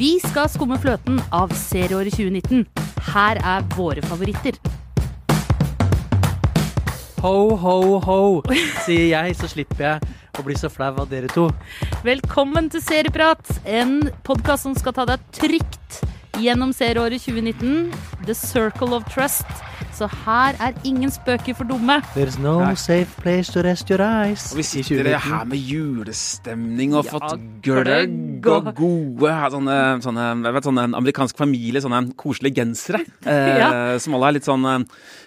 Vi skal skumme fløten av serieåret 2019. Her er våre favoritter. Ho, ho, ho, sier jeg, så slipper jeg å bli så flau av dere to. Velkommen til Serieprat, en podkast som skal ta deg trygt gjennom serieåret 2019. The Circle of Trust. Så her er ingen spøker for dumme. There's no Nei. safe place to rest your eyes. Og vi sitter I 2019. her med julestemning og Ja, fått gløgg og gode sånne, sånne, jeg vet, sånne amerikansk familie, sånne koselige gensere. Eh, Ja. Som alle er litt sånn eh,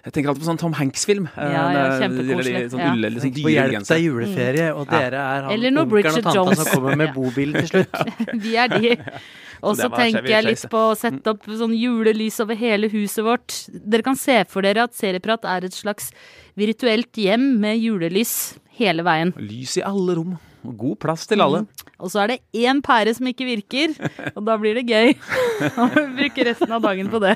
Jeg tenker alltid på sånn Tom Hanks-film. Eh, Ja, ja, det- kjempekoselig. eller Sånn Ja. ulle, sånn dyre hjelp gensere. juleferie, og dere er han onkelen og tanta som kommer med bobilen til slutt. Vi er de. Og Så tenker jeg litt på å sette opp sånn julelys over hele huset vårt. Dere kan se for dere at Serieprat er et slags virtuelt hjem med julelys hele veien. Lys i alle rom. God plass til alle. Og så er det én pære som ikke virker, og da blir det gøy. Og bruke resten av dagen på det.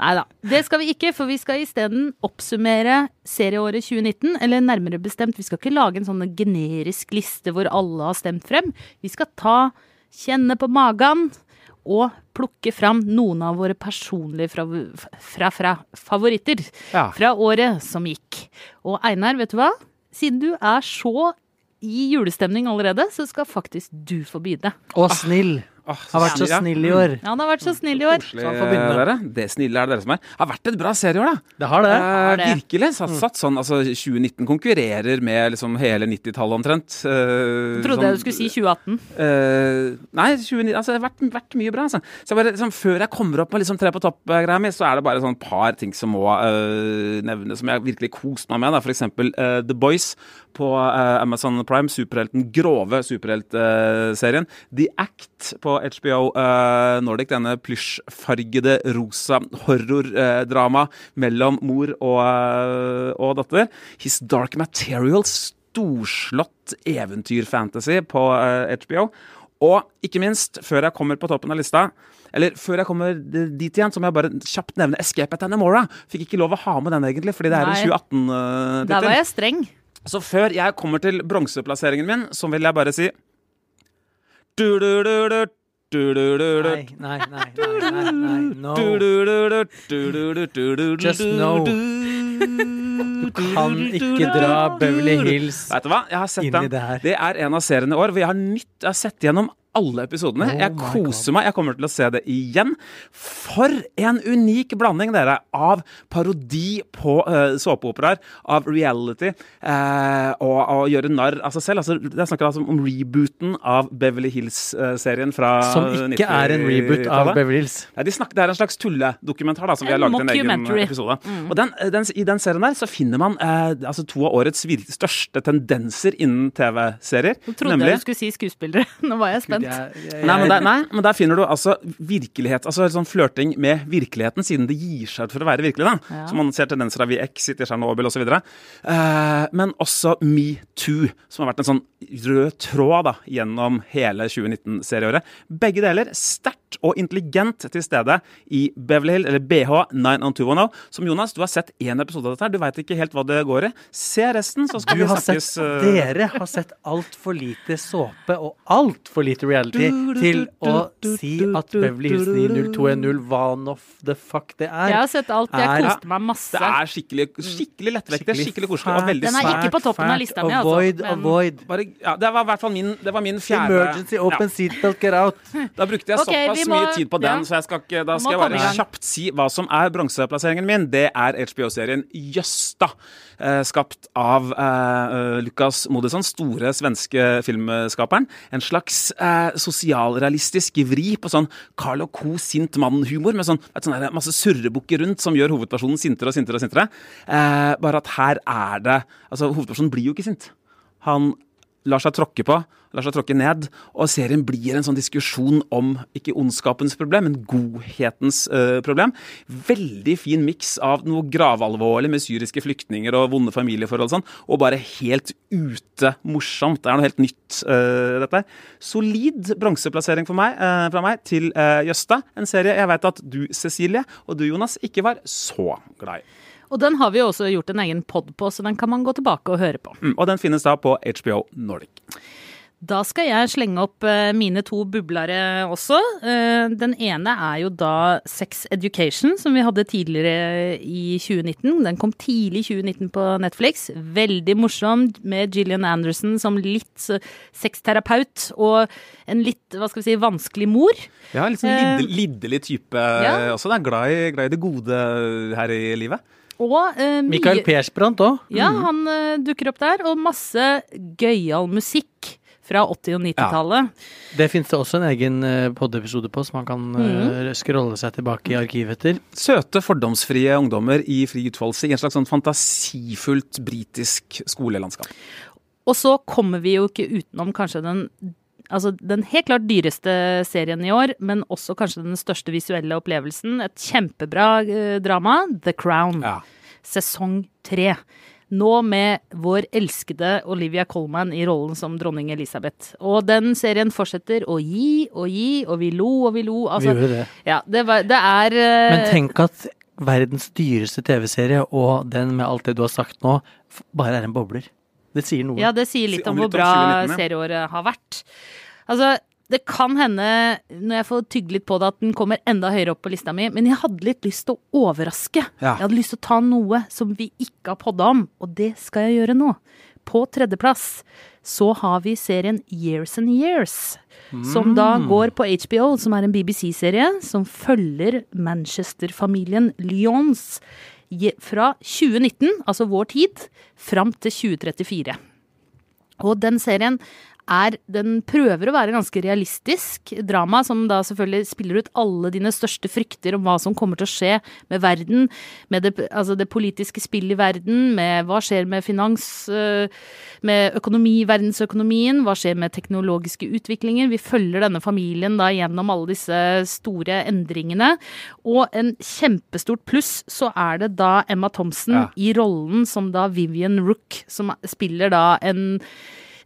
Nei da. Det skal vi ikke, for vi skal isteden oppsummere serieåret 2019. Eller nærmere bestemt, vi skal ikke lage en sånn generisk liste hvor alle har stemt frem. Vi skal ta, kjenne på magen og plukke fram noen av våre personlige fra, fra, fra favoritter Ja. fra året som gikk. Og Einar, vet du hva? Siden du er så i julestemning allerede, så skal faktisk du få begynne. Å, snill. Åh, Har vært så snill i år. Ja, han har vært så snill i år. Koselig, Så dere. Det snille er det dere som er. Har vært et bra serieår, da. Det har det. Eh, det. virkelig. Satt, satt sånn, altså 2019 konkurrerer med liksom hele 90-tallet omtrent. Eh, Trodde sånn- jeg du skulle si 2018. Eh, nei, 2019, altså, det har vært, vært mye bra. Altså. Så jeg bare, liksom, før jeg kommer opp med liksom, tre på topp-greia mi, så er det bare sånn par ting som må eh, nevnes, som jeg virkelig kost meg med. Da. For eksempel eh, The Boys på eh, Amazon Prime, superhelten, grove superheltserien. The Act på HBO eh, Nordic, denne plysjfargede rosa horrordrama mellom mor og, eh, og datter. His Dark Materials, storslått eventyrfantasy på HBO. Og ikke minst, før jeg kommer på toppen av lista eller før jeg kommer dit igjen, så må jeg bare kjapt nevne Escape at Anamora. Fikk ikke lov å ha med den, egentlig, fordi det er en Der var jeg streng. Så før jeg kommer til bronseplasseringen min, så vil jeg bare si du-du-du-du, du-du-du-du, Nei, nei, nei, nei, nei, nei. No. Just know. Du Kan ikke dra Beverly Hills Vet du hva? Jeg har sett inn i det her. Det er en av seriene i år hvor jeg har nytt Jeg har sett gjennom alle episodene. Oh jeg koser meg. Jeg kommer til å se det igjen. For en unik blanding, dere, av parodi på uh, såpeoperaer, av reality, uh, og å gjøre narr av seg selv. Altså, jeg snakker altså om rebooten av Beverly Hills-serien fra Som ikke er en reboot av Beverly Hills. Nei, de snakker, Det er en slags tulledokumentar da, som vi har laget en egen episode. episode. Og den, den, I den serien der så finner man eh, altså to av årets vir største tendenser innen TV-serier. Nå trodde Nemlig jeg du skulle si skuespillere. Nå var jeg spent. Jeg- jeg- Nei men, der, nei, men der finner du altså virkelighet, altså sånn flørting med virkeligheten, siden det gir seg ut for å være virkelig. da. Ja. Så man ser tendenser av i Exit, i Tsjernobyl osv. Eh, men også Metoo, som har vært en sånn rød tråd da, gjennom hele 2019-serieåret. Begge deler sterkt og intelligent til stede i Beverly Hill, eller BH 90210. Som Jonas, du har sett én episode av dette, her, du veit ikke helt hva det går i. Se resten, så skal Du vi har sett, snakkes. eh, dere har sett altfor lite såpe og altfor lite reality til å si at Beverly Hills 90210 hva nå the fuck det er. Jeg har sett alt. Jeg koste meg masse. Det er skikkelig, skikkelig lettvektig, skikkelig koselig og veldig svært. Den er ikke på toppen av lista mi, altså, Avoid, avoid. Bare, ja, det var i hvert fall min, det var min fjerde Emergency, open seatbelt, get out. Da brukte jeg såpass må- mye tid på den, ja. så jeg skal ikke, da skal jeg bare kjapt si hva som er bronseplasseringen min. Det er HBO-serien Jøsta. Eh, Skapt av eh, Lukas Modisson, store svenske filmskaperen. En slags eh, sosialrealistisk vri på sånn Carl og Co. sint mann-humor, med sånn, et sånn masse surrebukker rundt som gjør hovedpersonen sintere og sintere og sintere. Bare at her er det Altså, hovedpersonen blir jo ikke sint. Han lar seg tråkke på, lar seg tråkke ned, og serien blir en sånn diskusjon om ikke ondskapens problem, men godhetens uh, problem. Veldig fin miks av noe gravalvorlig med syriske flyktninger og vonde familieforhold og sånn, og bare helt ute morsomt. Det er noe helt nytt, uh, dette. Solid bronseplassering for meg, uh, fra meg til Jøsta, en serie jeg vet at du, Cecilie, og du, Jonas, ikke var så glad i. Og den har vi jo også gjort en egen pod på, så den kan man gå tilbake og høre på. Mm, og den finnes da på HBO Nordic. Da skal jeg slenge opp eh, mine to bublere også. Eh, den ene er jo da Sex Education, som vi hadde tidligere i 2019. Den kom tidlig i 2019 på Netflix. Veldig morsom med Gillian Anderson som litt eh, sexterapeut og en litt, hva skal vi si, vanskelig mor. Ja, litt sånn lidderlig type ja. også. Det er glad i, glad i det gode her i livet. Og uh, Mikael Persbrandt òg. Ja, han uh, dukker opp der. Og masse gøyal musikk fra 80- og 90-tallet. Det fins det også en egen uh, pod-episode på, som man kan mm. scrolle seg tilbake i arkivet etter. Søte, fordomsfrie ungdommer i fri utfoldelse i en slags sånn fantasifullt britisk skolelandskap. Og så kommer vi jo ikke utenom kanskje den Altså den helt klart dyreste serien i år, men også kanskje den største visuelle opplevelsen. Et kjempebra eh, drama, The Crown. Ja. Sesong tre. Nå med vår elskede Olivia Colman i rollen som dronning Elisabeth. Og den serien fortsetter å gi og gi, og vi lo og vi lo. Vi Altså, gjorde det. ja, det, var, det er eh, Men tenk at verdens dyreste TV-serie, og den med alt det du har sagt nå, bare er en bobler. Det sier noe. Ja, det sier litt om om hvor om bra 2019, serieåret har vært. Altså, det kan hende, når jeg får tygge litt på det, at den kommer enda høyere opp på lista mi, men jeg hadde litt lyst til å overraske. Ja. Jeg hadde lyst til å ta noe som vi ikke har podda om, og det skal jeg gjøre nå. På tredjeplass så har vi serien Years and Years. Som da Mm. går på HBO, som er en BBC-serie som følger Manchester-familien Lyons fra 2019, altså vår tid, fram til 2034. Og den serien er Den prøver å være ganske realistisk drama, som da selvfølgelig spiller ut alle dine største frykter om hva som kommer til å skje med verden, med det, altså det politiske spillet i verden, med hva skjer med finans, øh, med økonomi, verdensøkonomien, hva skjer med teknologiske utviklinger. Vi følger denne familien da gjennom alle disse store endringene. Og en kjempestort pluss så er det da Emma Thompson Ja. i rollen som da Vivian Rook, som spiller da en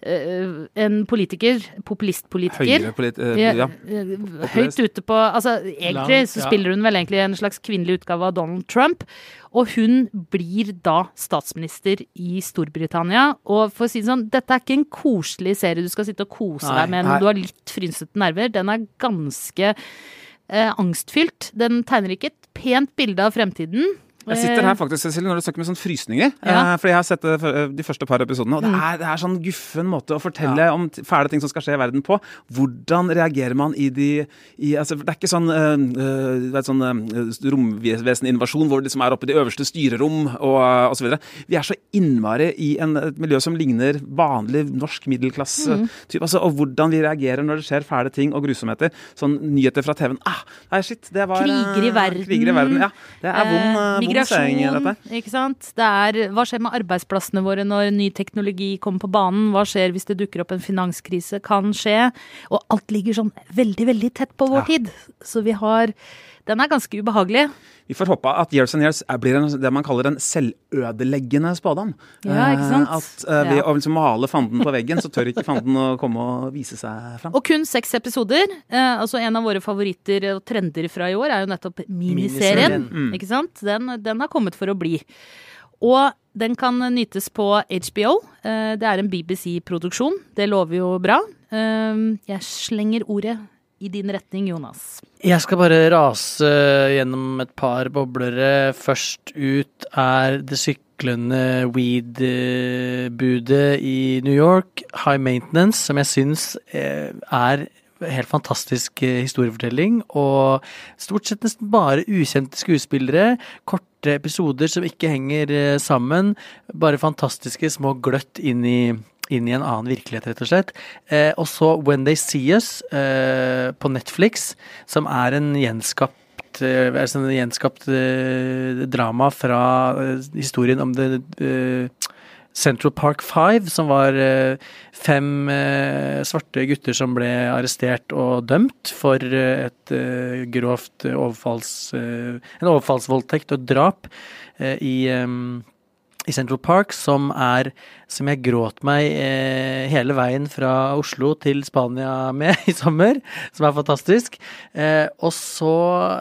en politiker, populistpolitiker. Polit... eh, Ja, eh, Høyt ute på Altså, egentlig Lang, så spiller hun vel egentlig en slags kvinnelig utgave av Donald Trump. Og hun blir da statsminister i Storbritannia. Og for å si det sånn, dette er ikke en koselig serie du skal sitte og kose Nei, deg med når du har litt frynsete nerver. Den er ganske eh, angstfylt. Den tegner ikke et pent bilde av fremtiden. Jeg sitter her faktisk, Cecilie, når du snakker med sånn frysninger. Ja. Eh, fordi jeg har sett det, de første par episodene, og det er, det er sånn guffen måte å fortelle om t- fæle ting som skal skje i verden på. Hvordan reagerer man i de i, altså, Det er ikke sånn, uh, sånn uh, romveseninvasjon hvor det liksom er oppe i de øverste styrerom og, uh, videre. Vi er så innmari i en, et miljø som ligner vanlig norsk middelklasse. typ, Altså, og hvordan vi reagerer når det skjer fæle ting og grusomheter. Sånn nyheter fra TV-en. Ah, nei, shit, det var Kriger i verden. Kriger i verden, ja. Det er vond, migrasjon, ikke sant. Det er, hva skjer med arbeidsplassene våre når ny teknologi kommer på banen? Hva skjer hvis det dukker opp en finanskrise? Kan skje. Og alt ligger sånn veldig, veldig tett på vår Ja. tid. Så vi har Den er ganske ubehagelig. Vi får håpe at Years and Years blir en, det man kaller en selvødeleggende spådom. Ja, ikke sant? Eh, At uh, ved Ja. å liksom male fanden på veggen, så tør ikke fanden å komme og vise seg fram. Og kun seks episoder. Uh, altså En av våre favoritter og trender fra i år er jo nettopp miniserien. Miniserien. Mm. Ikke sant? Den, den har kommet for å bli. Og den kan nytes på HBO. Eh, det er en BBC-produksjon. Det lover jo bra. Eh, jeg slenger ordet i din retning, Jonas. Jeg skal bare rase gjennom et par boblere. Først ut er det syklende weed-budet i New York, High Maintenance, som jeg syns eh, er helt fantastisk eh, historiefortelling. Og stort sett nesten bare ukjente skuespillere. Korte episoder som ikke henger eh, sammen. Bare fantastiske små gløtt inn i inn i en annen virkelighet, rett og slett. Eh, og så When They See Us eh, på Netflix, som er en gjenskapt eh, altså en gjenskapt eh, drama fra eh, historien om det Central Park Five, som var fem svarte gutter som ble arrestert og dømt for et grovt overfalls... en overfallsvoldtekt og drap i i Central Park som er Som jeg gråt meg eh, hele veien fra Oslo til Spania med i sommer. Som er fantastisk. Eh, og så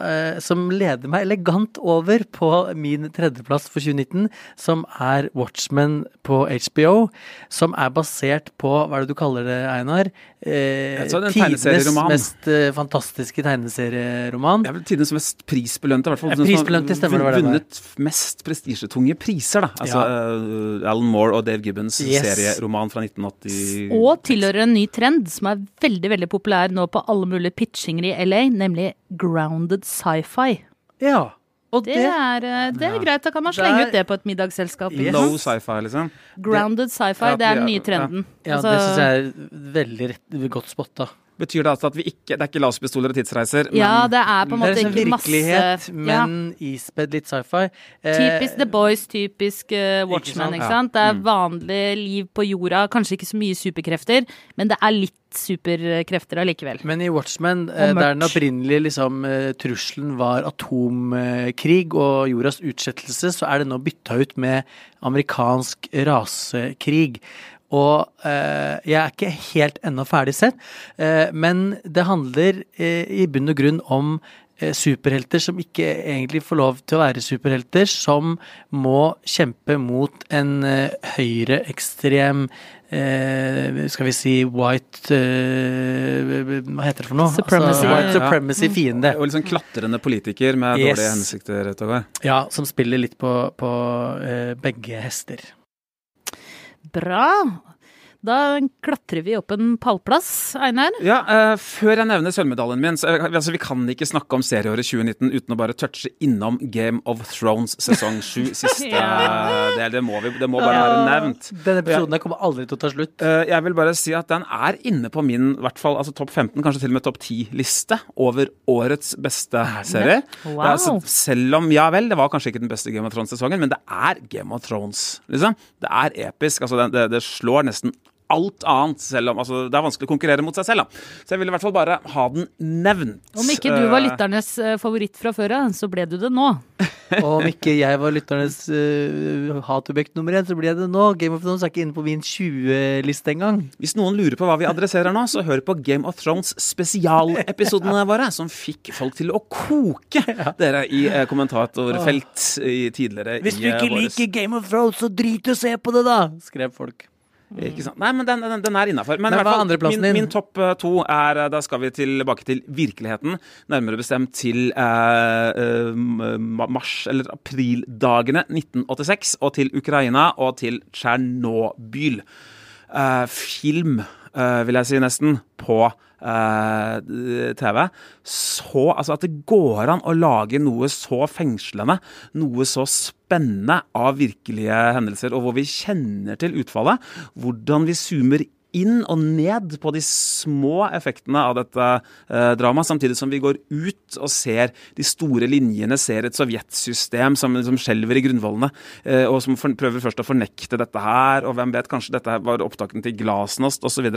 eh, Som leder meg elegant over på min tredjeplass for 2019, som er Watchmen på HBO. Som er basert på Hva er det du kaller det, Einar? Eh, tidenes mest eh, fantastiske tegneserieroman. Det er vel tidenes mest prisbelønte, i hvert fall. Ja, prisbelønte, stemmer det, Vunnet mest prestisjetunge priser, da. Altså eh, Alan Moore og Dave Gibbons Yes. serieroman fra 1980. Og tilhører en ny trend som er veldig veldig populær nå på alle mulige pitchinger i LA, nemlig grounded sci-fi. Ja. Og Det det, er, eh, det er greit, da kan man slenge ut det på et middagsselskap. Yes. Low sci-fi, liksom. Grounded sci-fi, Ja, det er den nye trenden. ja, Altså, det syns jeg er veldig rett, godt spotta. Betyr det altså at vi ikke Det er ikke laserpistoler og tidsreiser, men ja, det er på en Det er måte ikke masse virkelighet, ja. men ispedd litt sci-fi. Eh, Typisk The Boys, typisk uh, Watchmen, sant? ikke Ja. sant? Det er Mm. vanlig liv på jorda, kanskje ikke så mye superkrefter, men det er litt superkrefter allikevel. Men i Watchmen, eh, der den opprinnelige liksom, eh, trusselen var atomkrig og jordas utslettelse, så er det nå bytta ut med amerikansk rasekrig. Og eh, jeg er ikke helt ennå ferdig sett, eh, men det handler eh, i bunn og grunn om eh, superhelter som ikke egentlig får lov til å være superhelter, som må kjempe mot en eh, høyreekstrem eh, skal vi si white eh, Hva heter det for noe? Supremacy. Altså, white supremacy fiende. Og litt sånn klatrende politiker med Yes. dårlige hensikter. Togar. Ja, som spiller litt på, på eh, begge hester. Bra. Da klatrer vi opp en pallplass, Einar. Ja, uh, Før jeg nevner sølvmedaljen min så, eh, altså, Vi kan ikke snakke om serieåret 2019 uten å bare touche innom Game of Thrones sesong 7. Siste Ja. del. Det må, vi, det må bare være nevnt. Denne episoden kommer aldri til å ta slutt. Uh, jeg vil bare si at den er inne på min hvert fall, altså topp 15, kanskje til og med topp 10-liste over årets beste serie. Wow. Er altså- selv om, ja vel, det var kanskje ikke den beste Game of Thrones-sesongen, men det er Game of Thrones, liksom. Det er episk. altså Det, det, det slår nesten alt annet, selv om altså, det er vanskelig å konkurrere mot seg selv. da. Så jeg ville i hvert fall bare ha den nevnt. Om ikke du var Eh, lytternes eh, favoritt fra før av, så ble du det nå. Og om ikke jeg var lytternes uh, hatobjekt nummer én, så blir jeg det nå. Game of Thrones er ikke inne på min 20-liste engang. Hvis noen lurer på hva vi adresserer nå, så hør på Game of Thrones spesialepisodene våre, som fikk folk til å koke, dere i uh, kommentatorfelt i tidligere Hvis du ikke liker Game of Thrones, så drit i å se på det, da! skrev folk. Sant? Nei, men den, den, den er innafor. Men, Men fall, min, min topp eh, to er eh, Da skal vi tilbake til virkeligheten. Nærmere bestemt til eh, eh, mars- eller aprildagene 1986. Og til Ukraina og til Tsjernobyl. Eh, film, vil jeg si nesten, på eh, TV. Så Altså, at det går an å lage noe så fengslende, noe så spennende av virkelige hendelser, og hvor vi kjenner til utfallet. Hvordan vi zoomer inn og ned på de små effektene av dette eh, dramaet, samtidig som vi går ut og ser de store linjene, ser et sovjetsystem som, som skjelver i grunnvollene, eh, og som for, prøver først å fornekte dette her, og hvem vet, kanskje dette var opptakten til Glasnost osv.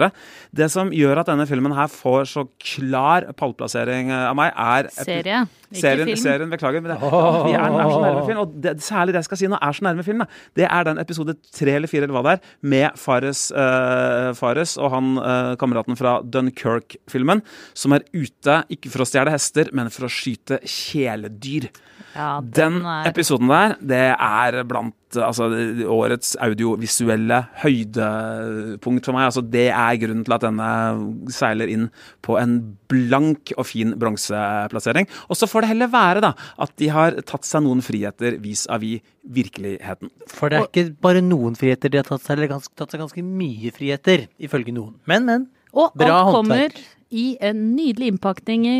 Det som gjør at denne filmen her får så klar pallplassering eh, av meg, er Serie, ikke serien, film. serien, beklager. Men det, vi er, er så nærme film, og det, særlig det jeg skal si nå, er så nærme film. Da. Det er den episode tre eller fire eller hva det er, med Fares, eh, Fares og han eh, kameraten fra Dunkerque-filmen, som er ute ikke for å stjele hester, men for å skyte kjæledyr. Ja, Den er episoden der, det er blant altså, årets audiovisuelle høydepunkt for meg. Altså, det er grunnen til at denne seiler inn på en blank og fin bronseplassering. Og så får det heller være da, at de har tatt seg noen friheter vis-à-vis virkeligheten. For det er ikke bare noen friheter de har tatt seg, eller gans, tatt seg ganske mye friheter, ifølge noen. Men, men. Og Bra alt kommer i en nydelig innpakning i,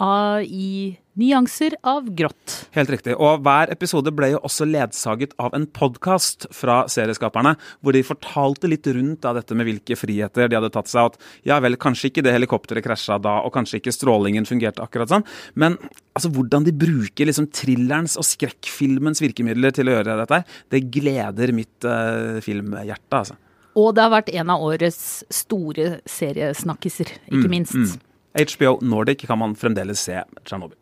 av, i nyanser av grått. Helt riktig. Og hver episode ble jo også ledsaget av en podkast fra serieskaperne, hvor de fortalte litt rundt av dette med hvilke friheter de hadde tatt seg. At ja vel, kanskje ikke det helikopteret krasja da, og kanskje ikke strålingen fungerte akkurat sånn, men altså hvordan de bruker liksom thrillerens og skrekkfilmens virkemidler til å gjøre dette, det gleder mitt uh, filmhjerte, altså. Og det har vært en av årets store seriesnakkiser, ikke Mm, minst. HBO Nordic kan man fremdeles se Tsjernobyl.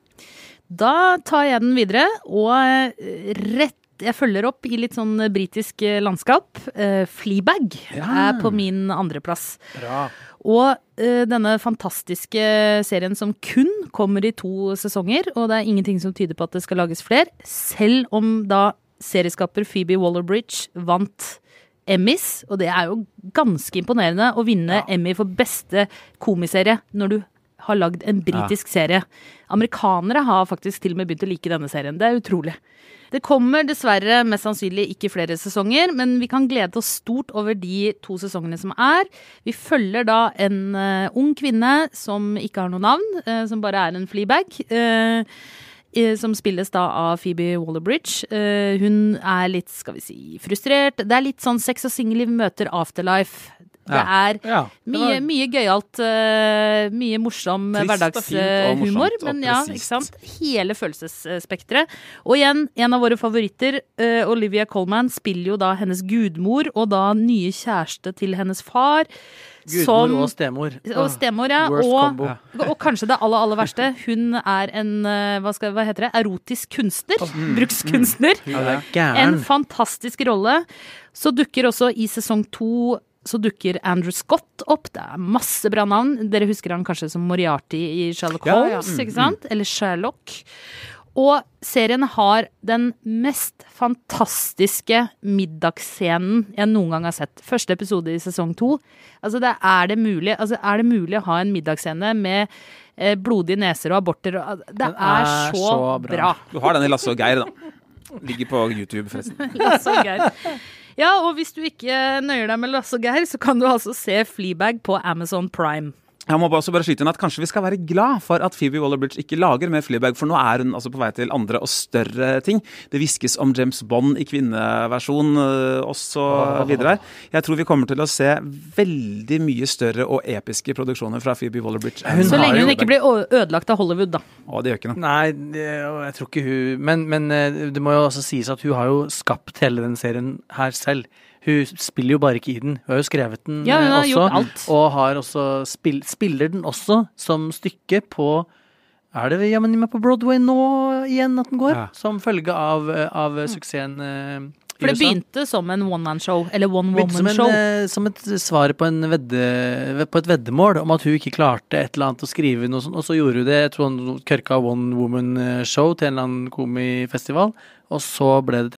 Da tar jeg den videre, og eh, rett jeg følger opp i litt sånn britisk eh, landskap. Uh, Fleabag Ja. er på min andreplass. Og uh, denne fantastiske serien som kun kommer i to sesonger, og det er ingenting som tyder på at det skal lages flere, selv om da serieskaper Phoebe Waller-Bridge vant Emmys, og det er jo ganske imponerende å vinne Emmy for beste komiserie når du har lagd en britisk serie. Amerikanere har faktisk til og med begynt å like denne serien. Det er utrolig. Det kommer dessverre mest sannsynlig ikke flere sesonger, men vi kan glede oss stort over de to sesongene som er. Vi følger da en uh, ung kvinne som ikke har noe navn, uh, som bare er en fleabag. eh, som spilles da av Phoebe Waller-Bridge. Hun er litt, skal vi si, frustrert. Det er litt sånn sex og singelliv møter afterlife. Det er Ja, mye, mye gøyalt, uh, mye morsom hverdagshumor. Men ja, ikke sant. Hele følelsesspekteret. Og igjen, en av våre favoritter, uh, Olivia Colman, spiller jo da hennes gudmor, og da nye kjæreste til hennes far. Gudmor som- og stemor. og stemor, ja. Og, og kanskje det aller, aller verste. Hun er en eh, hva, skal, hva heter det? erotisk kunstner. Brukskunstner. Mm, ja, En fantastisk rolle. Så dukker også i sesong to så dukker Andrew Scott opp. Det er masse bra navn. Dere husker han kanskje som Moriarty i Sherlock Ja, ja. Holmes, ikke sant? Eller Sherlock. Og serien har den mest fantastiske middagsscenen jeg noen gang har sett. Første episode i sesong to. Altså, det er, det mulig, altså, er det mulig å ha en middagsscene med eh, blodige neser og aborter og Det er, er så, så bra. bra. Du har den i Lasse og Geir, da. Ligger på YouTube, forresten. Lasse og Geir. Ja, og hvis du ikke nøyer deg med Lasse og Geir, så kan du altså se Fleabag på Amazon Prime. Jeg må også bare skyte inn at Kanskje vi skal være glad for at Phoebe Waller-Bridge ikke lager mer Fleabag, for nå er hun altså på vei til andre og større ting. Det hviskes om James Bond i kvinneversjon øh, osv. videre. Jeg tror vi kommer til å se veldig mye større og episke produksjoner fra Phoebe Waller-Bridge. Så lenge hun ikke blir ødelagt av Hollywood, da. Å, det gjør ikke noe. Nei, jeg tror ikke hun Men, men eh, det må jo også sies at hun har jo skapt hele den serien her selv. Hun spiller jo bare ikke i den. Hun har jo skrevet den Ja, hun eh, har også. gjort alt. Og har også spill, spiller den også som stykke på Er det jammen meg på Broadway nå igjen at den går? Ja. Som følge av, eh, av suksessen mm. i For det begynte som en one man-show, eller one Begynte som, woman-show. en, eh, som et svar på, en vedde, på et veddemål om at hun ikke klarte et eller annet å skrive noe sånt, og så gjorde hun det. Jeg tror hun kørka One Woman Show til en eller annen komifestival, og så ble det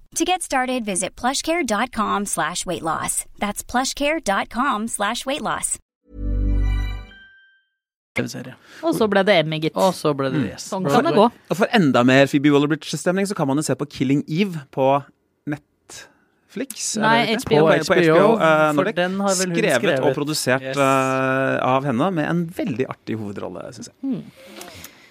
To get started, visit plushcare.com slash weight loss. That's plushcare.com slash weight loss. Og så ble det Emmy, gitt. Og så ble det yes. Sånn kan det gå. Og for enda mer Phoebe Waller-Bridge-stemning så kan man jo se på Killing Eve på Netflix. Nei. HBO. På, på HBO, for Nordic. den har vel hun skrevet, skrevet. og produsert Yes. uh, av henne, med en veldig artig hovedrolle, syns jeg.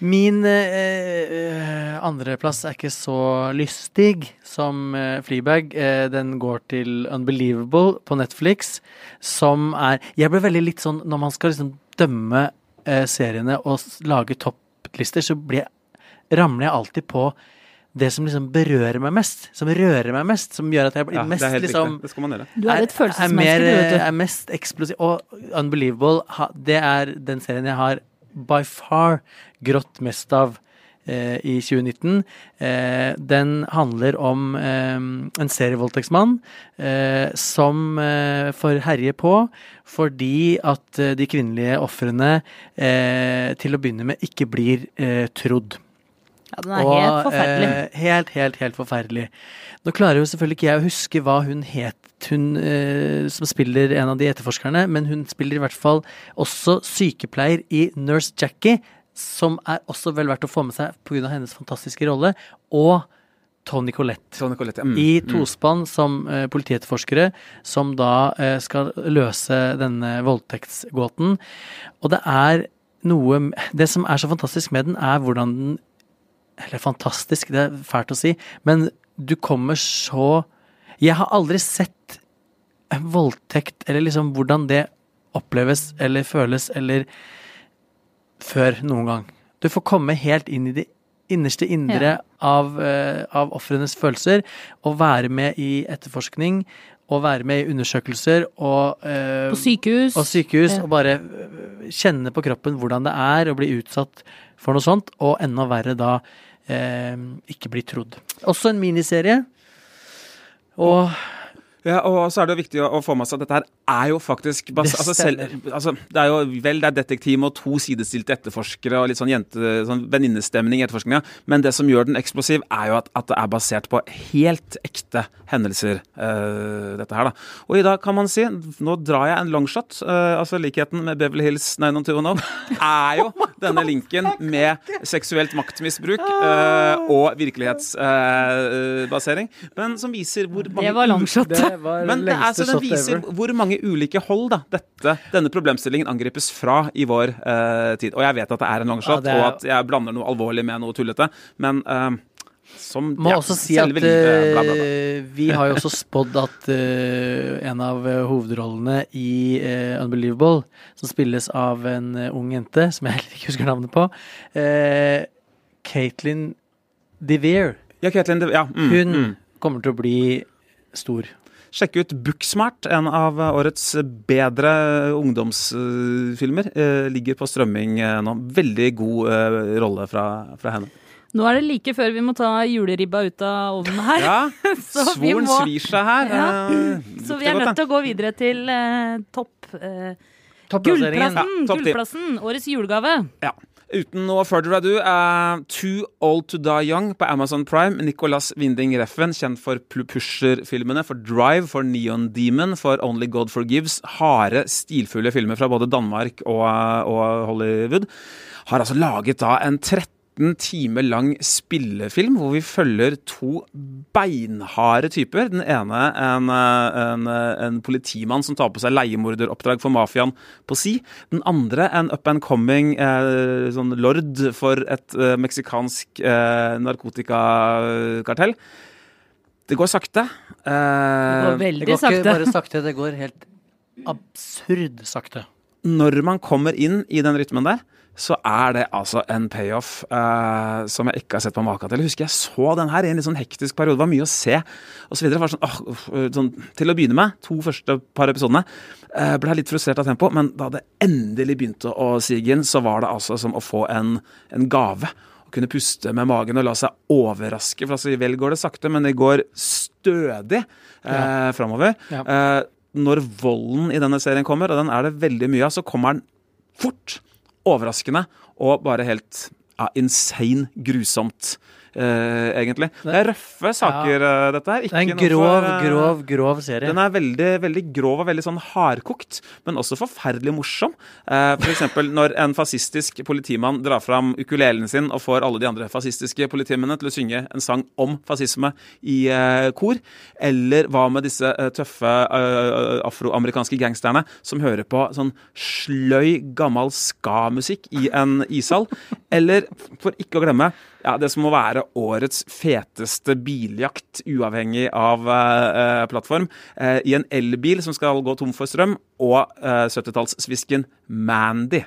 Min eh, andreplass er ikke så lystig som eh, Fleabag. Eh, den går til Unbelievable på Netflix, som er Jeg blir veldig litt sånn når man skal liksom dømme eh, seriene og lage topplister, så blir jeg, ramler jeg alltid på det som liksom berører meg mest. Som rører meg mest. Som gjør at jeg blir Ja, mest det er liksom. Det skal man gjøre. Du er et er følelsesmenneske, mer, du, vet du. er mest eksplosiv. Og Unbelievable, det er den serien jeg har by far grått mest av eh, i 2019. Eh, den handler om eh, en serievoldtektsmann eh, som eh, får herje på fordi at de kvinnelige ofrene til å begynne med ikke blir trodd. Ja, den er helt forferdelig. eh, helt, helt, helt forferdelig. Nå klarer jo selvfølgelig ikke jeg å huske hva hun het, hun eh, som spiller en av de etterforskerne, men hun spiller i hvert fall også sykepleier i Nurse Jackie, som er også vel verdt å få med seg pga. hennes fantastiske rolle, og Tony Collette. Tony Collette, ja. Mm, I mm. tospann som eh, politietterforskere, som da eh, skal løse denne voldtektsgåten. Og det er noe Det som er så fantastisk med den, er hvordan den Eller fantastisk, det er fælt å si, men du kommer så Jeg har aldri sett en voldtekt, eller liksom hvordan det oppleves eller føles, eller før noen gang. Du får komme helt inn i det innerste indre av, uh, av ofrenes følelser, og være med i etterforskning, og være med i undersøkelser, og uh, På sykehus. og sykehus, Ja. og bare øh, kjenne på kroppen hvordan det er å bli utsatt for noe sånt, og enda verre da eh, ikke bli trodd. Også en miniserie. Og Ja, og så er det jo viktig å, å få med seg at dette her er jo faktisk bas Det altså, selv, altså, Det er jo vel det er detektiv og to sidestilte etterforskere og litt sånn jente, sånn venninnestemning i etterforskninga, men det som gjør den eksplosiv, er jo at, at det er basert på helt ekte hendelser, uh, dette her, da. Og i dag kan man si, nå drar jeg en longshot, uh, altså likheten med Beverly Hills 90210 er jo denne linken med seksuelt maktmisbruk uh, og virkelighetsbasering, men som viser hvor mange Det var longshot. det var men det, er, så den viser ever. hvor mange ulike hold da, dette, denne problemstillingen angripes fra i vår uh, tid. Og jeg vet at det er en longshot, Ja, er- og at jeg blander noe alvorlig med noe tullete, men uh, som Må ja, også si at livet, bla, bla, bla. eh, vi har jo også spådd at uh, en av hovedrollene i uh, Unbelievable, som spilles av en uh, ung jente, som jeg ikke husker navnet på, uh, Caitlin DeVere, Ja, Caitlin, det- ja, mm, hun mm. kommer til å bli stor. Sjekk ut Booksmart, en av årets bedre ungdomsfilmer. Eh, ligger på strømming eh, nå. Veldig god eh, rolle fra, fra henne. Nå er det like før vi må ta juleribba ut av ovnen her. Ja, Så vi svoren må- svir seg her. Ja. Så vi er nødt til å gå videre til eh, topp eh, Gullplassen! Ja, topp. Gullplassen! Årets julegave. Ja. Uten noe further ado, uh, Too Old To Die Young på Amazon Prime. Nicolas Winding Reffen, kjent for Pusher-filmene, for Drive, for Neon Demon, for Only God Forgives. Harde, stilfulle filmer fra både Danmark og, og Hollywood. Har altså laget da en 13 timer lang spillefilm hvor vi følger to beinharde typer. Den ene en, eh, en, eh, en politimann som tar på seg leiemorderoppdrag for mafiaen på si. Den andre en up and coming eh, sånn lord for et eh, meksikansk eh, narkotikakartell. Det går sakte. Det går veldig Det veldig sakte. ikke bare sakte, det går helt absurd sakte. når man kommer inn i den rytmen der, så er det altså en payoff uh, som jeg ikke har sett på maken til. Jeg husker jeg så den her i en litt sånn hektisk periode. Det var mye å se osv. Sånn, uh, sånn, til å begynne med, to første par episodene, uh, ble jeg litt frustrert av tempo. Men da det endelig begynte å sige inn, så var det altså som å få en, en gave. Å kunne puste med magen og la seg overraske. For altså, vel går det sakte, men det går stødig uh, framover. Ja. Eh, når volden i denne serien kommer, og den er det veldig mye av, så kommer den fort, overraskende og bare helt ja, insane grusomt egentlig. Det er røffe saker, eh, dette her. Det er en Ikke grov, for, eh, grov, grov serie. Den er veldig, veldig grov og veldig sånn hardkokt, men også forferdelig morsom. Uh, for eksempel når en fascistisk politimann drar fram ukulelen sin og får alle de andre fascistiske politimennene til å synge en sang om fascisme i eh, kor. Eller hva med disse eh, tøffe eh, afroamerikanske gangsterne som hører på sånn sløy, gammel ska-musikk i en ishall? Eller, for ikke å glemme, ja, det som må være årets feteste biljakt, uavhengig av eh, plattform, eh, i en elbil som skal gå tom for strøm, og eh, 70-tallssvisken Mandy.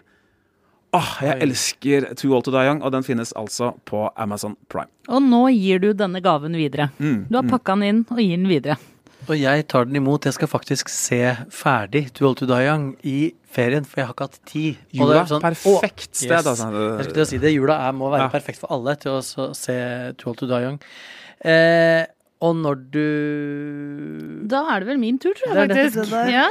Åh, jeg elsker Too Old To Die Young, og den finnes altså på Amazon Prime. Og nå gir du denne gaven videre. Mm, Du har pakka den inn og gir den videre. Og jeg tar den imot. Jeg skal faktisk se ferdig To Old To Die Young i ferien, for jeg har ikke hatt tid. Jula, er sånn- perfekt Å, sted, yes. altså. Jeg skulle til å si det. Jula er, må være Ja. perfekt for alle til å så, se To Old To Die Young. Eh, og når du Da er det vel min tur, tror Det er jeg det- faktisk. det der. Ja.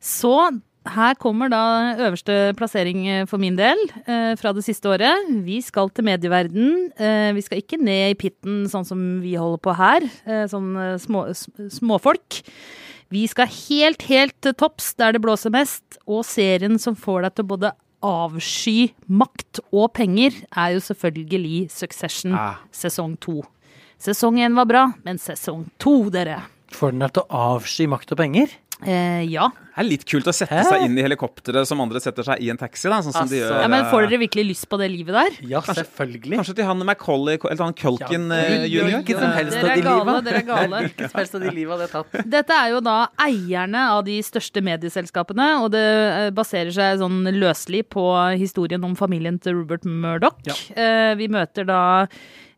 Så her kommer da øverste plassering eh, for min del eh, fra det siste året. Vi skal til medieverden. Eh, vi skal ikke ned i pitten sånn som vi holder på her, sånn små, småfolk. Vi skal helt, helt til topps der det blåser mest, og serien som får deg til både avsky makt og penger, er jo selvfølgelig Succession Ah. sesong to. Sesong én var bra, men sesong to, dere får den deg til å avsky makt og penger? eh, Ja. Det er litt kult å sette Hæ? seg inn i helikopteret som andre setter seg i en taxi, da, sånn som de Altså. gjør. ja. Men får eh, dere virkelig lyst på det livet der? Ja, selvfølgelig. Kanskje til han Macaulay eller han Culkin Ja, Gud, junior? hvilket som helst Dere av de er gale, liva. dere er gale. Hvilket som helst av de liva hadde jeg tatt. Dette er jo da eierne av de største medieselskapene, og det eh, baserer seg sånn løselig på historien om familien til Rupert Murdoch. Ja. Eh, Vi møter da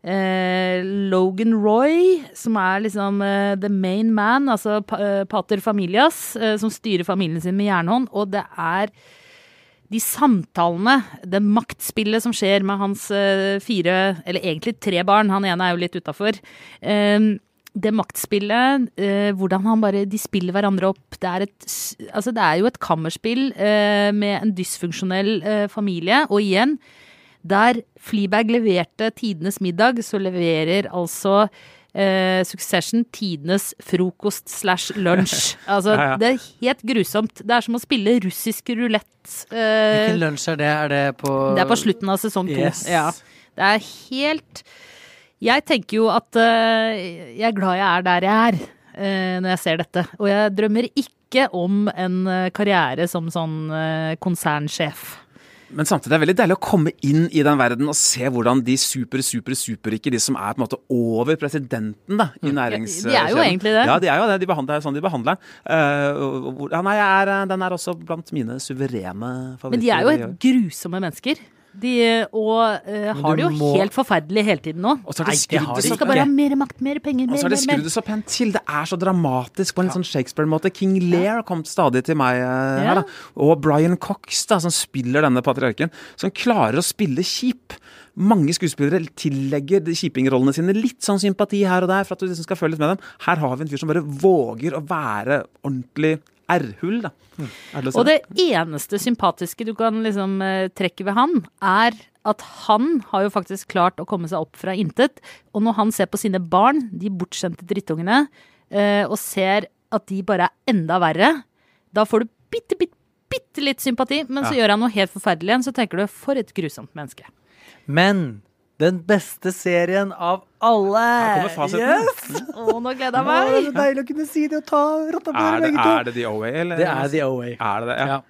eh, Logan Roy, som er liksom eh, the main man, altså eh, pater familias, eh, som styrer familien sin med jernhånd, og det er de samtalene, det maktspillet som skjer med hans eh, fire, eller egentlig tre barn, han ene er jo litt utafor. Det maktspillet, hvordan han bare De spiller hverandre opp. Det er, et, altså det er jo et kammerspill med en dysfunksjonell familie. Og igjen, der Fleabag leverte tidenes middag, så leverer altså eh, Succession tidenes frokost slash lunsj. Altså, Ja, ja. det er helt grusomt. Det er som å spille russisk rulett. Eh, Hvilken lunsj er det? Er det på det er på slutten av sesong to. Yes. Ja. Det er helt Jeg tenker jo at eh, jeg er glad jeg er der jeg er eh, når jeg ser dette. Og jeg drømmer ikke om en eh, karriere som sånn eh, konsernsjef. Men samtidig er det veldig deilig å komme inn i den verden og se hvordan de super, super, superrike, de som er på en måte over presidenten da, i næringskjeden ja, de er jo egentlig det. Ja, de er jo det. De behandler, er sånn de behandler. Eh, hvor- ja, nei, jeg er, eh, den er også blant mine suverene favoritter. Men de er jo helt grusomme mennesker. De, og uh, har det jo må- helt forferdelig hele tiden nå. Og så er det skrudd de skal bare ha mer makt, mer penger, Og mer, så er det skrudd så pent til. Det er så dramatisk på en ja. sånn Shakespeare-måte. King Lear kom stadig til meg eh, her, da. Og Brian Cox, da, som spiller denne patriarken, som klarer å spille kjip. Mange skuespillere tillegger kjipingrollene sine litt sånn sympati her og der, for at du liksom skal føle litt med dem. Her har vi en fyr som bare våger å være ordentlig R-hull, da. Si Og det eneste sympatiske du kan liksom eh, trekke ved han, er at han har jo faktisk klart å komme seg opp fra intet. Og når han ser på sine barn, de bortskjemte drittungene, eh, og ser at de bare er enda verre, da får du bitte, bitte, bitte litt sympati. Men så Ja. gjør han noe helt forferdelig igjen, så tenker du for et grusomt menneske. Men den beste serien av alle! Her kommer fasiten. Yes! Å, nå gleder jeg Å, det er meg! så deilig å kunne si det og ta rotta på Er dere begge to. er det The OA, eller? Det er The OA. Er det det? Ja. Ja.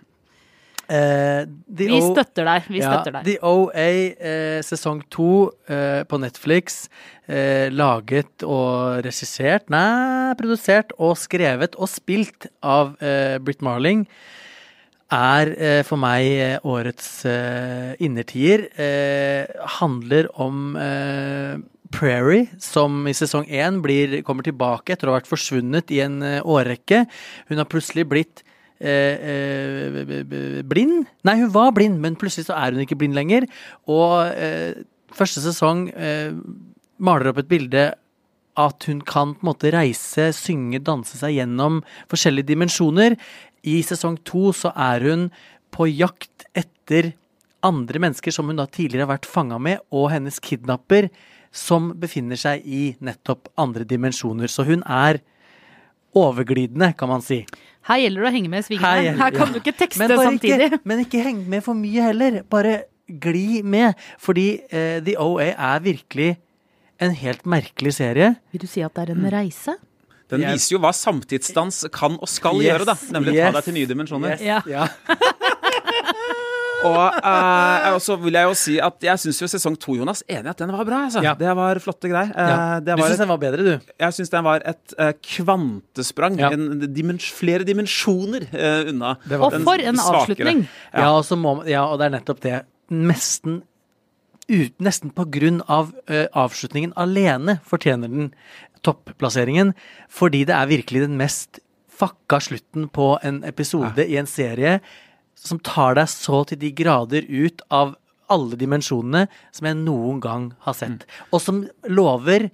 Uh, The Vi O- støtter deg. Vi støtter deg. The OA uh, sesong to uh, på Netflix. Eh, laget og regissert, nei, produsert og skrevet og spilt av eh, Britt Marling. Er eh, for meg eh, årets eh, innertier. Eh, handler om eh, Prairie, som i sesong én kommer tilbake etter å ha vært forsvunnet i en eh, årrekke. Hun har plutselig blitt blind. Nei, hun var blind, men plutselig så er hun ikke blind lenger. Og første sesong maler opp et bilde at hun kan på en måte reise, synge, danse seg gjennom forskjellige dimensjoner. I sesong to så er hun på jakt etter andre mennesker som hun da tidligere har vært fanga med, og hennes kidnapper som befinner seg i nettopp andre dimensjoner. Så hun er overglidende, kan man si. Her gjelder det å henge med i svingene. Her Her, kan ja. du ikke tekste Men, samtidig. Ikke, men ikke heng med for mye heller. Bare gli med. Fordi eh, The OA er virkelig en helt merkelig serie. Vil du si at det er en reise? Den Yes. viser jo hva samtidsdans kan og skal Yes, gjøre, da. Nemlig yes. ta deg til nye dimensjoner. Yes, Ja. ja. Og uh, så vil jeg jo si at jeg syns jo sesong to, Jonas, enig at den var bra. Altså. Ja. Det var flotte greier. Eh, det Du var syns den var bedre, du? Jeg syns den var et uh, kvantesprang. Ja. En, dimens flere dimensjoner eh, unna. Det var Og for en svakere. avslutning! Ja, og, så må, ja, og det er nettopp det. Nesten ut, Nesten på grunn av eh, avslutningen alene fortjener den topplasseringen. Fordi det er virkelig den mest fucka slutten på en episode i en serie som tar deg så til de grader ut av alle dimensjonene som jeg noen gang har sett. Og som lover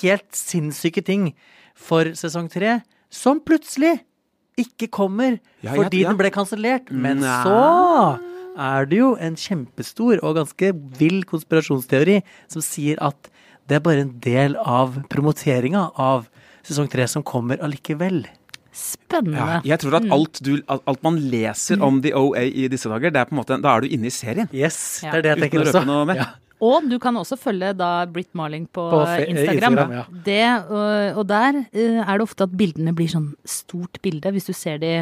helt sinnssyke ting for sesong tre, som plutselig ikke kommer Ja, fordi ja. den ble kansellert. Men Nei. så er det jo en kjempestor og ganske vill konspirasjonsteori som sier at det er bare en del av promoteringa av sesong tre som kommer allikevel. Spennende. Ja, jeg tror at alt, du, alt man leser om The OA i disse dager, det er på en måte, da er du inne i serien. Yes, det er det jeg Uten tenker å også. røpe noe mer. Ja. Og du kan også følge da Britt Marling på, På Instagram. Instagram, ja. Det, og, og der eh, er det ofte at bildene blir sånn stort bilde. Hvis du ser, de,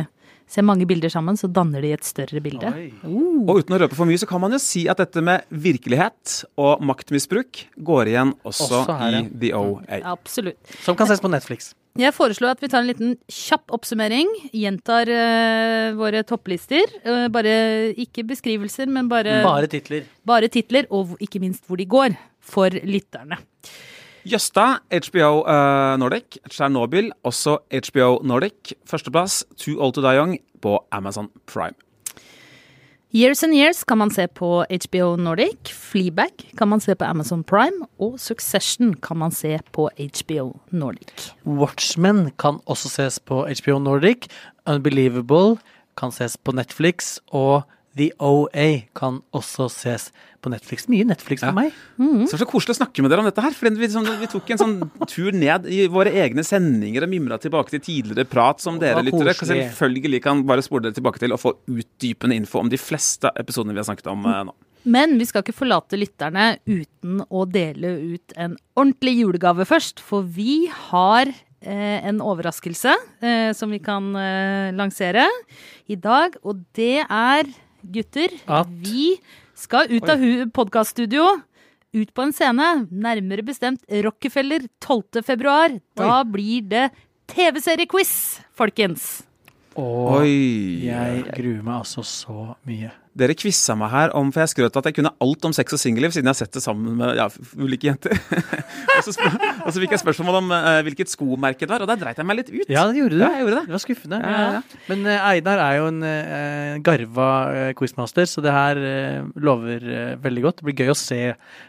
ser mange bilder sammen, så danner de et større bilde. Uh. Og uten å røpe for mye, så kan man jo si at dette med virkelighet og maktmisbruk går igjen også, Også her, ja. i The OA. Absolutt. Som kan ses på Netflix. Jeg foreslår at vi tar en liten kjapp oppsummering. Gjentar uh, våre topplister. Uh, bare ikke beskrivelser, men bare, Bare titler. bare titler, og ikke minst hvor de går. For lytterne. Jøsta, HBO uh, Nordic. Tsjernobyl, også HBO Nordic. Førsteplass, Too Old To Die Young på Amazon Prime. Years and Years kan man se på HBO Nordic. Fleabag kan man se på Amazon Prime. Og Succession kan man se på HBO Nordic. Watchmen kan også ses på HBO Nordic. Unbelievable kan ses på Netflix. Og The OA kan også ses på Netflix. Mye Netflix for Ja. meg. Så det er så koselig å snakke med dere om dette her. For vi, som, vi tok en sånn tur ned i våre egne sendinger og mimra tilbake til tidligere prat som dere lyttere selvfølgelig kan bare spole dere tilbake til og få utdypende info om de fleste episodene vi har snakket om eh, nå. Men vi skal ikke forlate lytterne uten å dele ut en ordentlig julegave først. For vi har eh, en overraskelse eh, som vi kan eh, lansere i dag. Og det er, gutter, At- vi skal ut av podkaststudio. Ut på en scene, nærmere bestemt Rockefeller 12. februar. Da blir det TV-seriequiz, folkens. Og Oi! jeg gruer meg altså så mye. Dere kvissa meg her om For jeg skrøt at jeg kunne alt om sex og singelliv siden jeg har sett det sammen med ja, ulike jenter. og, så spør, og så fikk jeg spørsmål om uh, hvilket skomerke det var, og der dreit jeg meg litt ut. Ja, det gjorde du. Ja, jeg gjorde det. Det var skuffende. Ja, ja, ja. Men uh, Einar er jo en uh, garva quizmaster, så det her lover veldig godt. Det blir gøy å se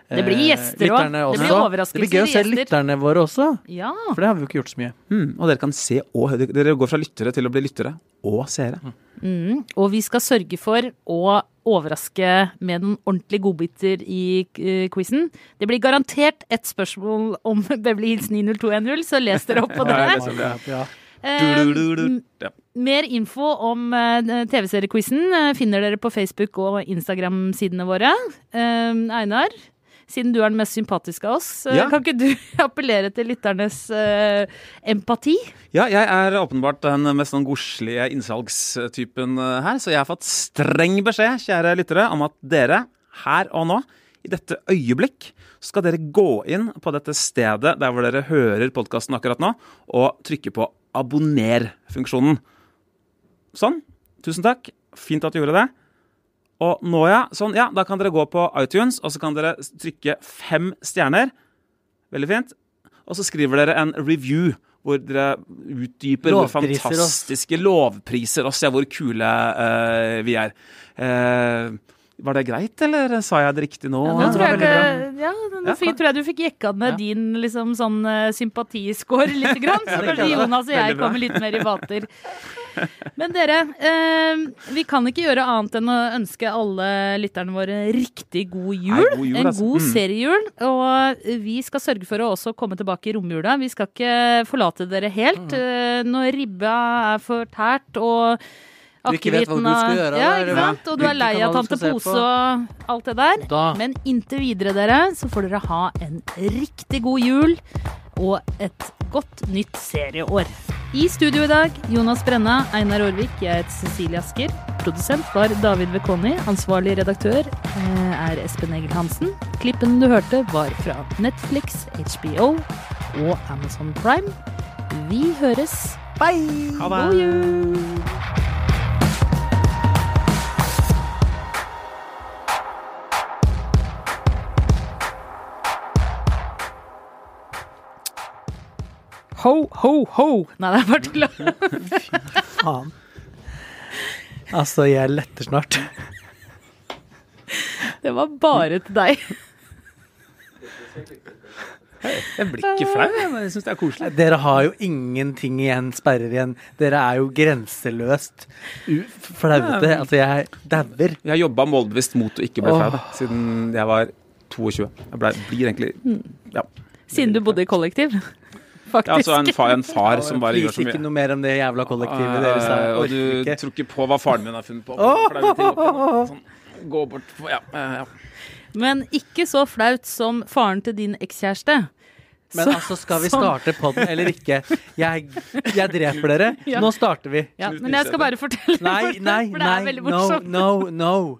Det blir gjester også. Det blir overraskelser Det blir gøy å se lytterne våre også, Ja. for det har vi jo ikke gjort så mye. Mm, og dere kan se òg. Dere går fra lyttere til å bli lyttere og seere. Mm, og vi skal sørge for å overraske med noen ordentlige godbiter i uh, quizen. Det blir garantert et spørsmål om Beverly Hills 90210, så les dere opp på det. Ja. Eh, Ja. mer info om eh, TV-seriequizen finner dere på Facebook og Instagram-sidene våre. Einar, siden du er den mest sympatiske av oss, eh, Ja. kan ikke du appellere til lytternes uh, empati? Ja, jeg er åpenbart den mest sånn godslige innsalgstypen eh, her, så jeg har fått streng beskjed, kjære lyttere, om at dere, her og nå, i dette øyeblikk, skal dere gå inn på dette stedet der hvor dere hører podkasten akkurat nå, og trykke på abonner-funksjonen. Sånn. Tusen takk. Fint at du gjorde det. Og nå, ja. Sånn, ja. Da kan dere gå på iTunes, og så kan dere trykke fem stjerner. Veldig fint. Og så skriver dere en review hvor dere utdyper hvor fantastiske oss. lovpriser oss, ja, hvor kule uh, vi er. Eh, Var det greit, eller sa jeg det riktig nå? Ja, nå tror jeg, ikke, ja, nå fikk, tror jeg du fikk jekka ned Ja. din liksom, sånn uh, sympatiscore litt, grann, så kanskje kan. Jonas og jeg kommer litt mer i vater. Men dere, eh, vi kan ikke gjøre annet enn å ønske alle lytterne våre riktig god jul. Nei, god jul, en altså. god Mm. seriejul. Og vi skal sørge for å også komme tilbake i romjula. Vi skal ikke forlate dere helt. Mm. Når ribba er fortært og Du ikke vet hva du skal gjøre, Ja, ikke sant? Og du er lei av Tante Pose og alt det der. Da. Men inntil videre, dere, så får dere ha en riktig god jul og et godt nytt serieår. I studio i dag, Jonas Brenna, Einar Aarvik, jeg heter Cecilie Asker. Produsent var David Vekoni. Ansvarlig redaktør eh, er Espen Egil Hansen. Klippen du hørte, var fra Netflix, HBO og Amazon Prime. Vi høres. Bye! Ha det. God jul! Ho, ho, ho! Nei, det er bare tull. Faen. Altså, jeg letter snart. Det var bare til deg. Jeg blir ikke flau, jeg, men jeg syns det er koselig. Dere har jo ingenting igjen, sperrer igjen. Dere er jo grenseløst flauete. Altså, jeg dauer. Jeg har jobba målbevisst mot å ikke bli flau, siden jeg var 22. Jeg ble, blir egentlig Ja. Siden du bodde i kollektiv. Faktisk. har altså en fa, en far som bare gjør så mye. ikke noe mer om det jævla kollektivet deres. Eh, og du ikke. tror ikke på hva faren min har funnet på. Sånn, gå bort Ja. ja. Men ikke så flaut som faren til din ekskjæreste. Men Så- altså, skal vi som- starte podden eller ikke? Jeg, jeg dreper dere. Ja. Nå starter vi. Ja, men jeg skal bare fortelle, Nei, nei, for det er nei. veldig No, no, no.